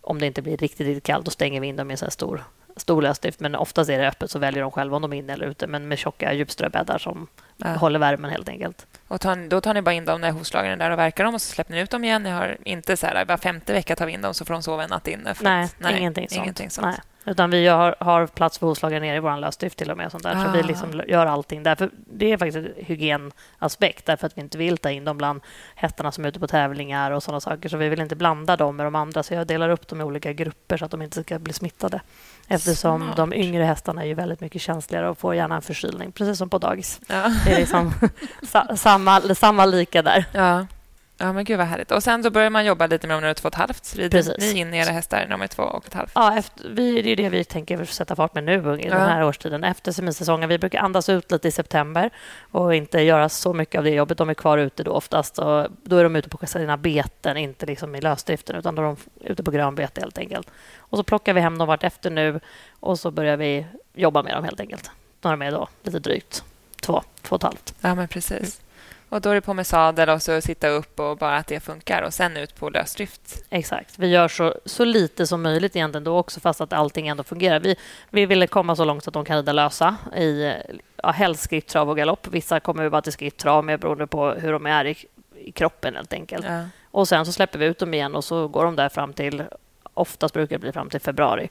Om det inte blir riktigt, riktigt kallt, då stänger vi in dem i en så stor, stor lösdrift. Men oftast är det öppet, så väljer de själva om de är inne eller ute. Men med tjocka djupströbäddar som håller värmen helt enkelt. Och tar, då tar ni bara in dem när hovslagaren är där och verkar dem och så släpper ni ut dem igen. Ni har inte så här, var femte vecka tar vi in dem så får de sova en natt inne. nej, att, nej, ingenting sånt. Ingenting sånt. Nej. Utan vi har, har plats för hovslagare nere i vår lösdrift till och med. Sånt där. Ah. Så vi ah. liksom gör allting där. det är faktiskt en hygienaspekt därför att vi inte vill ta in dem bland hästarna som är ute på tävlingar och sådana saker. Så vi vill inte blanda dem med de andra. Så jag delar upp dem i olika grupper så att de inte ska bli smittade. Eftersom Smart. de yngre hästarna är ju väldigt mycket känsligare och får gärna en förkylning, precis som på dagis. Ja. Det är liksom samma, samma lika där. Ja. Ja, men gud vad härligt. Och sen så börjar man jobba lite med dem när de är två och ett halvt. Rider ni in era hästar när de är två och ett halvt? Ja, efter, vi, det är det vi tänker sätta fart med nu i ja. den här årstiden efter seminsäsongen. Vi brukar andas ut lite i september och inte göra så mycket av det jobbet. De är kvar ute då oftast. Och då är de ute på sina beten, inte liksom i lösdriften utan då är de ute på grönbete helt enkelt. Och så plockar vi hem dem vart efter nu och så börjar vi jobba med dem helt enkelt. När de är då lite drygt två, två och ett halvt. Ja, men precis. Och Då är det på med sadel och så sitta upp och bara att det funkar och sen ut på lösdrift. Exakt. Vi gör så, så lite som möjligt egentligen då också fast att allting ändå fungerar. Vi, vi ville komma så långt att de kan rida lösa i ja, helst skritttrav och galopp. Vissa kommer bara till skritttrav med beroende på hur de är i, i kroppen helt enkelt. Ja. Och Sen så släpper vi ut dem igen och så går de där fram till oftast brukar det bli fram till februari.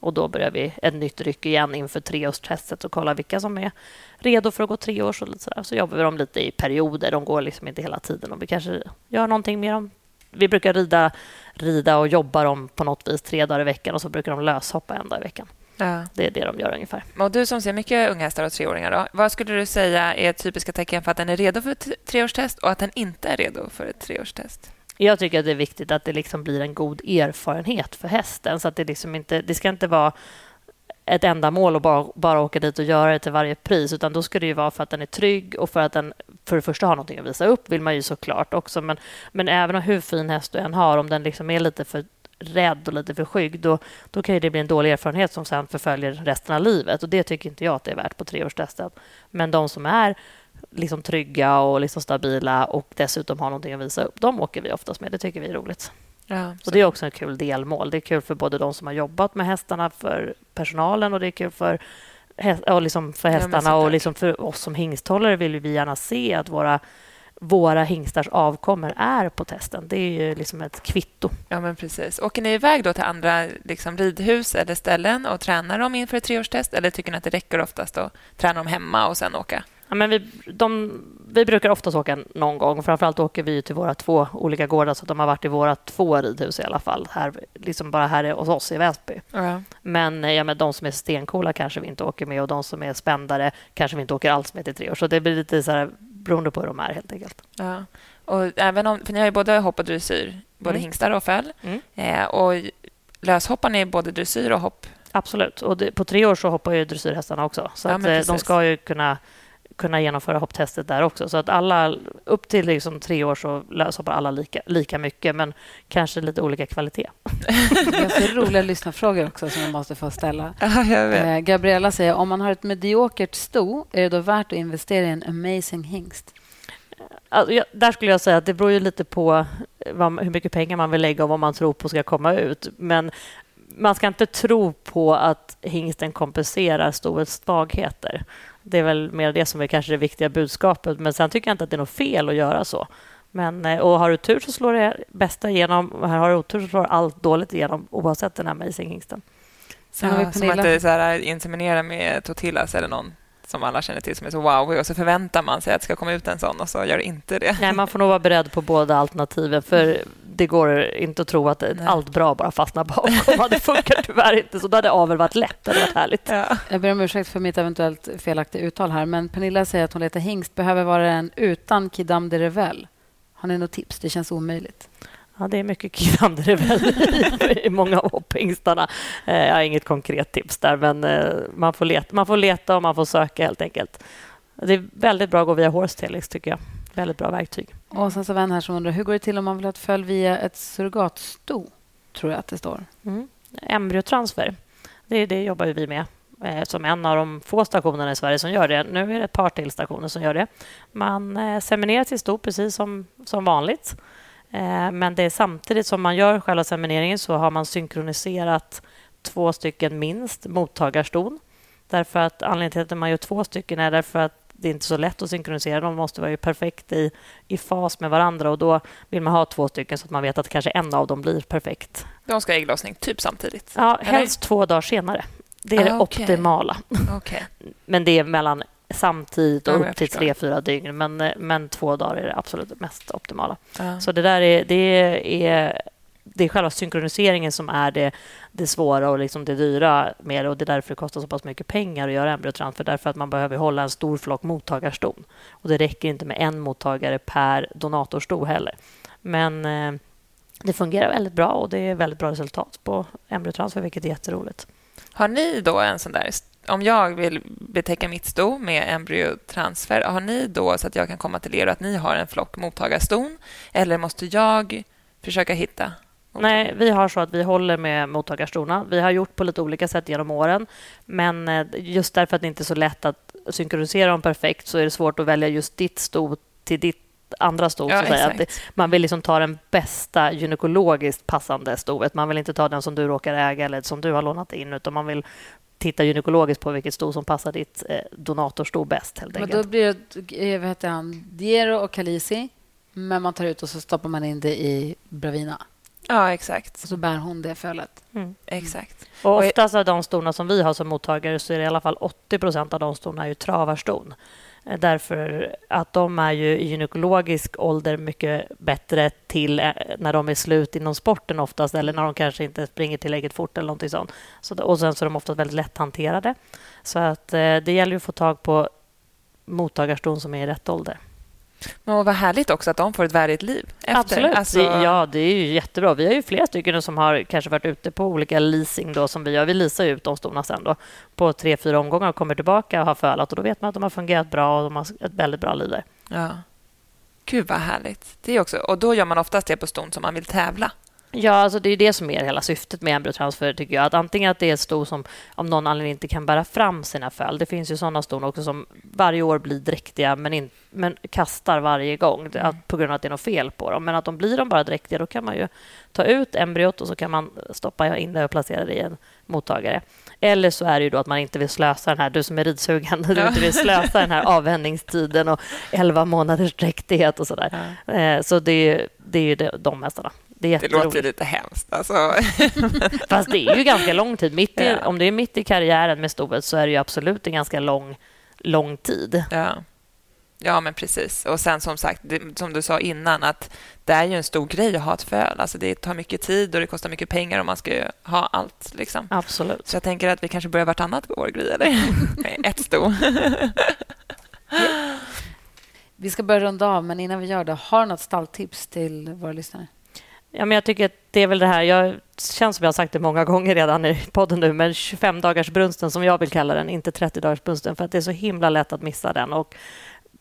Och Då börjar vi ett nytt ryck igen inför treårstestet och kolla vilka som är redo för att gå tre år. Så, så, så jobbar vi dem lite i perioder. De går liksom inte hela tiden. Och vi kanske gör någonting med dem. Vi brukar rida, rida och jobba dem på något vis tre dagar i veckan och så brukar de löshoppa en dag i veckan. Ja. Det är det de gör ungefär. Och du som ser mycket unghästar och treåringar, då, vad skulle du säga är typiska tecken för att den är redo för ett treårstest och att den inte är redo för ett treårstest? Jag tycker att det är viktigt att det liksom blir en god erfarenhet för hästen. Så att det, liksom inte, det ska inte vara ett ändamål att bara, bara åka dit och göra det till varje pris. Utan då ska det ju vara för att den är trygg och för att den för det första har någonting att visa upp, vill man ju såklart också. Men, men även om hur fin häst du än har, om den liksom är lite för rädd och lite för skygg, då, då kan det bli en dålig erfarenhet som sen förföljer resten av livet. Och Det tycker inte jag att det är värt på treårstestet. Men de som är liksom trygga och liksom stabila och dessutom har någonting att visa upp, de åker vi oftast med. Det tycker vi är roligt. Ja, och Det är också ett kul delmål. Det är kul för både de som har jobbat med hästarna, för personalen och det är kul för, och liksom för hästarna ja, och liksom för oss som hingsthållare vill vi gärna se att våra våra hingstars avkommor är på testen. Det är ju liksom ett kvitto. Ja, men precis. Åker ni iväg då till andra liksom, ridhus eller ställen och tränar dem inför ett treårstest eller tycker ni att det räcker oftast att träna dem hemma och sen åka? Ja, men vi, de, vi brukar oftast åka någon gång. Framförallt åker vi till våra två olika gårdar så de har varit i våra två ridhus i alla fall. Här, liksom bara här hos oss i Väsby. Mm. Men, ja, men de som är stenkola kanske vi inte åker med och de som är spändare kanske vi inte åker alls med till tre år. Så det blir lite så här, beroende på hur de är helt enkelt. Ja. Och även om, för ni har ju både hopp och dressyr, både mm. hingstar och föl. Mm. Eh, och löshoppar ni både dressyr och hopp? Absolut. Och det, på tre år så hoppar ju dressyrhästarna också. Så ja, att, eh, de ska ju kunna kunna genomföra hopptestet där också. Så att alla, upp till liksom tre år så löshoppar alla lika, lika mycket, men kanske lite olika kvalitet. Jag har så roliga lyssnarfrågor också som jag måste få ställa. Ja, eh, Gabriella säger, om man har ett mediokert sto, är det då värt att investera i en amazing hingst? Alltså, jag, där skulle jag säga att det beror ju lite på vad, hur mycket pengar man vill lägga och vad man tror på ska komma ut. Men man ska inte tro på att hingsten kompenserar stoets svagheter Det är väl mer det som är kanske det viktiga budskapet. Men sen tycker jag inte att det är något fel att göra så. Men, eh, och har du tur så slår det bästa igenom. Och har du otur så slår allt dåligt igenom oavsett den här amazing hingsten. Sen ja, som att det så här, inseminera med tortillas eller någon som alla känner till som är så wow och så förväntar man sig att det ska komma ut en sån och så gör det inte det. Nej, man får nog vara beredd på båda alternativen för det går inte att tro att Nej. allt bra bara fastnar bakom. Det funkar tyvärr inte, så då hade avel varit lätt. Det hade varit härligt. Ja. Jag ber om ursäkt för mitt eventuellt felaktiga uttal här, men Pernilla säger att hon letar hingst behöver vara en utan Kidam de Revel. Har ni något tips? Det känns omöjligt. Ja, det är mycket kidamdrevel i, många av hopphingstarna. Eh, jag har inget konkret tips där, men eh, man får leta, man får leta och man får söka helt enkelt. Det är väldigt bra att gå via Horsetailings, tycker jag. Väldigt bra verktyg. Och sen så vän här som undrar, hur går det till om man vill ha ett följ via ett surrogatsto? Tror jag att det står. Mm. Embryotransfer, det, det jobbar vi med eh, som en av de få stationerna i Sverige som gör det. Nu är det ett par till stationer som gör det. Man seminerar till sto precis som, som vanligt. Eh, men det är samtidigt som man gör själva semineringen så har man synkroniserat två stycken minst mottagarston. Därför att anledningen till att man gör två stycken är därför att det är inte så lätt att synkronisera. De måste vara ju perfekt i, i fas med varandra och då vill man ha två stycken så att man vet att kanske en av dem blir perfekt. De ska ha ägglossning typ samtidigt? Ja, helst två dagar senare. Det är ah, det okay. optimala. Okay. Men det är mellan samtidigt och upp till tre, fyra dygn. Men, eh, men två dagar är det absolut mest optimala. Ja. Så det där är, det är, det är själva synkroniseringen som är det, det svåra och liksom det dyra med det. Och det är därför det kostar så pass mycket pengar att göra embryotransfer. Därför att man behöver hålla en stor flock mottagarston. Och det räcker inte med en mottagare per donatorsto heller. Men eh, det fungerar väldigt bra och det är väldigt bra resultat på embryotransfer, vilket är jätteroligt. Har ni då en sån där om jag vill betäcka mitt sto med embryotransfer, har ni då så att jag kan komma till er och att ni har en flock mottagarston? Eller måste jag försöka hitta? Nej, vi har så att vi håller med mottagarstona. Vi har gjort på lite olika sätt genom åren. Men eh, just därför att det inte är så lätt att synkronisera dem perfekt så är det svårt att välja just ditt sto till ditt andra sto. Ja, man vill liksom ta den bästa gynekologiskt passande stoet. Man vill inte ta den som du råkar äga eller som du har lånat in, utan man vill titta gynekologiskt på vilket sto som passar ditt eh, donatorsto bäst. Helt men då blir det eh, vad heter han, Diero och Kalisi, men man tar ut och så stoppar man in det i Bravina. Ja, exakt. Och så bär hon det fölet. Mm. Exakt. Och oftast av de stona som vi har som mottagare så är det i alla fall 80 procent av de stona är travarston. Därför att de är ju i gynekologisk ålder mycket bättre till eh, när de är slut inom sporten oftast eller när de kanske inte springer tillräckligt fort eller någonting sånt. Så, och sen så är de ofta väldigt lätthanterade. Så att eh, det gäller att få tag på mottagarston som är i rätt ålder. Men vad härligt också att de får ett värdigt liv. Efter. Absolut. Alltså... ja, det är ju jättebra. Vi har ju flera stycken som har kanske varit ute på olika leasing då, som vi gör. Vi leasar ut de stona sen då, på tre, fyra omgångar och kommer tillbaka och har fölat. Och då vet man att de har fungerat bra och de har ett väldigt bra liv där. Ja. Gud, vad härligt. Det är också, och då gör man oftast det på ston som man vill tävla. Ja, alltså det är det som är hela syftet med embryotransfer. Tycker jag. Att antingen att det är ett sto som av någon anledning inte kan bära fram sina föl. Det finns ju sådana ston också som varje år blir dräktiga men, in, men kastar varje gång mm. att, på grund av att det är något fel på dem. Men att de blir de bara dräktiga, då kan man ju ta ut embryot och så kan man stoppa in det och placera det i en mottagare. Eller så är det ju då att man inte vill slösa den här, du som är ridsugen, ja. du inte vill slösa den här avvändningstiden och 11 månaders dräktighet och sådär. Ja. Eh, så det är, det är ju de hästarna. Det, det låter lite hemskt. Alltså. Fast det är ju ganska lång tid. Mitt i, ja. Om det är mitt i karriären med stoet så är det absolut en ganska lång, lång tid. Ja. Ja, men precis. Och sen som sagt, det, som du sa innan, att det är ju en stor grej att ha ett föl. Alltså det tar mycket tid och det kostar mycket pengar om man ska ha allt. Liksom. Absolut. Så jag tänker att vi kanske börjar vartannat år, Gry, eller? ett sto. vi ska börja runda av, men innan vi gör det, har du något stalltips till våra lyssnare? Ja, men jag tycker att det är väl det här, jag känns som jag har sagt det många gånger redan i podden nu, men 25 dagars brunsten som jag vill kalla den, inte 30 dagars brunsten, för att det är så himla lätt att missa den. Och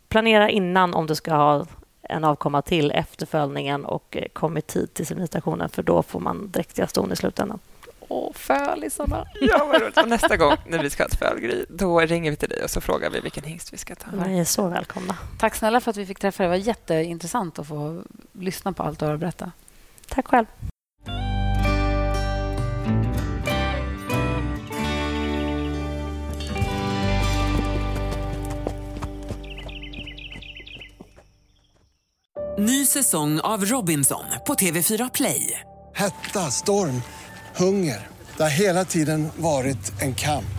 planera innan om du ska ha en avkomma till efterföljningen och eh, kom i tid till seminstationen, för då får man dräktiga ston i slutändan. Åh, fölisarna! Ja, vad roligt. Och nästa gång när vi ska ha ett fölgry, då ringer vi till dig och så frågar vi vilken hingst vi ska ta. Ni är så välkomna. Tack snälla för att vi fick träffa dig. Det var jätteintressant att få lyssna på allt du har att berätta. Tack själv. Ny säsong av Robinson på TV4 Play. Hetta, storm, hunger. Det har hela tiden varit en kamp.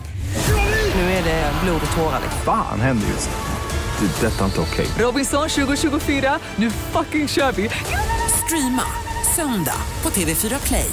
Nu är det blod och tårar. Vad fan händer just nu? Detta är inte okej. Okay. Robinson 2024, nu fucking kör vi! Streama söndag på TV4 Play.